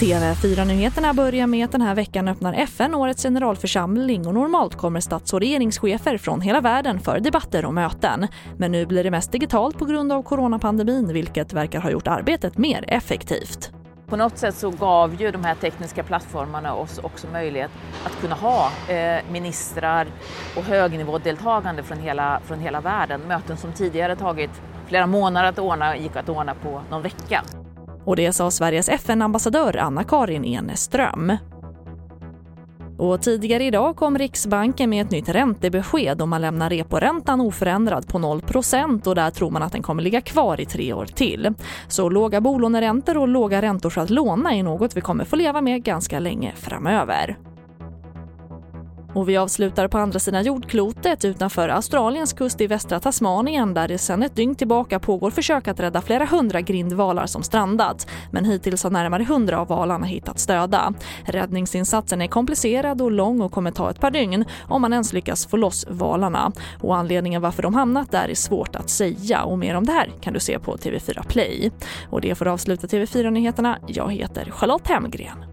TV4-nyheterna börjar med att den här veckan öppnar FN årets generalförsamling och normalt kommer stats och regeringschefer från hela världen för debatter och möten. Men nu blir det mest digitalt på grund av coronapandemin vilket verkar ha gjort arbetet mer effektivt. På något sätt så gav ju de här tekniska plattformarna oss också möjlighet att kunna ha eh, ministrar och högnivådeltagande från hela, från hela världen. Möten som tidigare tagit flera månader att ordna gick att ordna på någon vecka. Och det sa Sveriges FN-ambassadör Anna-Karin Eneström. Och tidigare idag kom Riksbanken med ett nytt räntebesked och man lämnar reporäntan oförändrad på 0% och där tror man att den kommer ligga kvar i tre år till. Så låga bolåneräntor och låga räntor för att låna är något vi kommer få leva med ganska länge framöver. Och vi avslutar på andra sidan jordklotet utanför Australiens kust i västra Tasmanien där det sedan ett dygn tillbaka pågår försök att rädda flera hundra grindvalar som strandat. Men hittills har närmare hundra av valarna hittats döda. Räddningsinsatsen är komplicerad och lång och kommer ta ett par dygn om man ens lyckas få loss valarna. Och anledningen varför de hamnat där är svårt att säga och mer om det här kan du se på TV4 Play. Och det får avsluta TV4-nyheterna. Jag heter Charlotte Hemgren.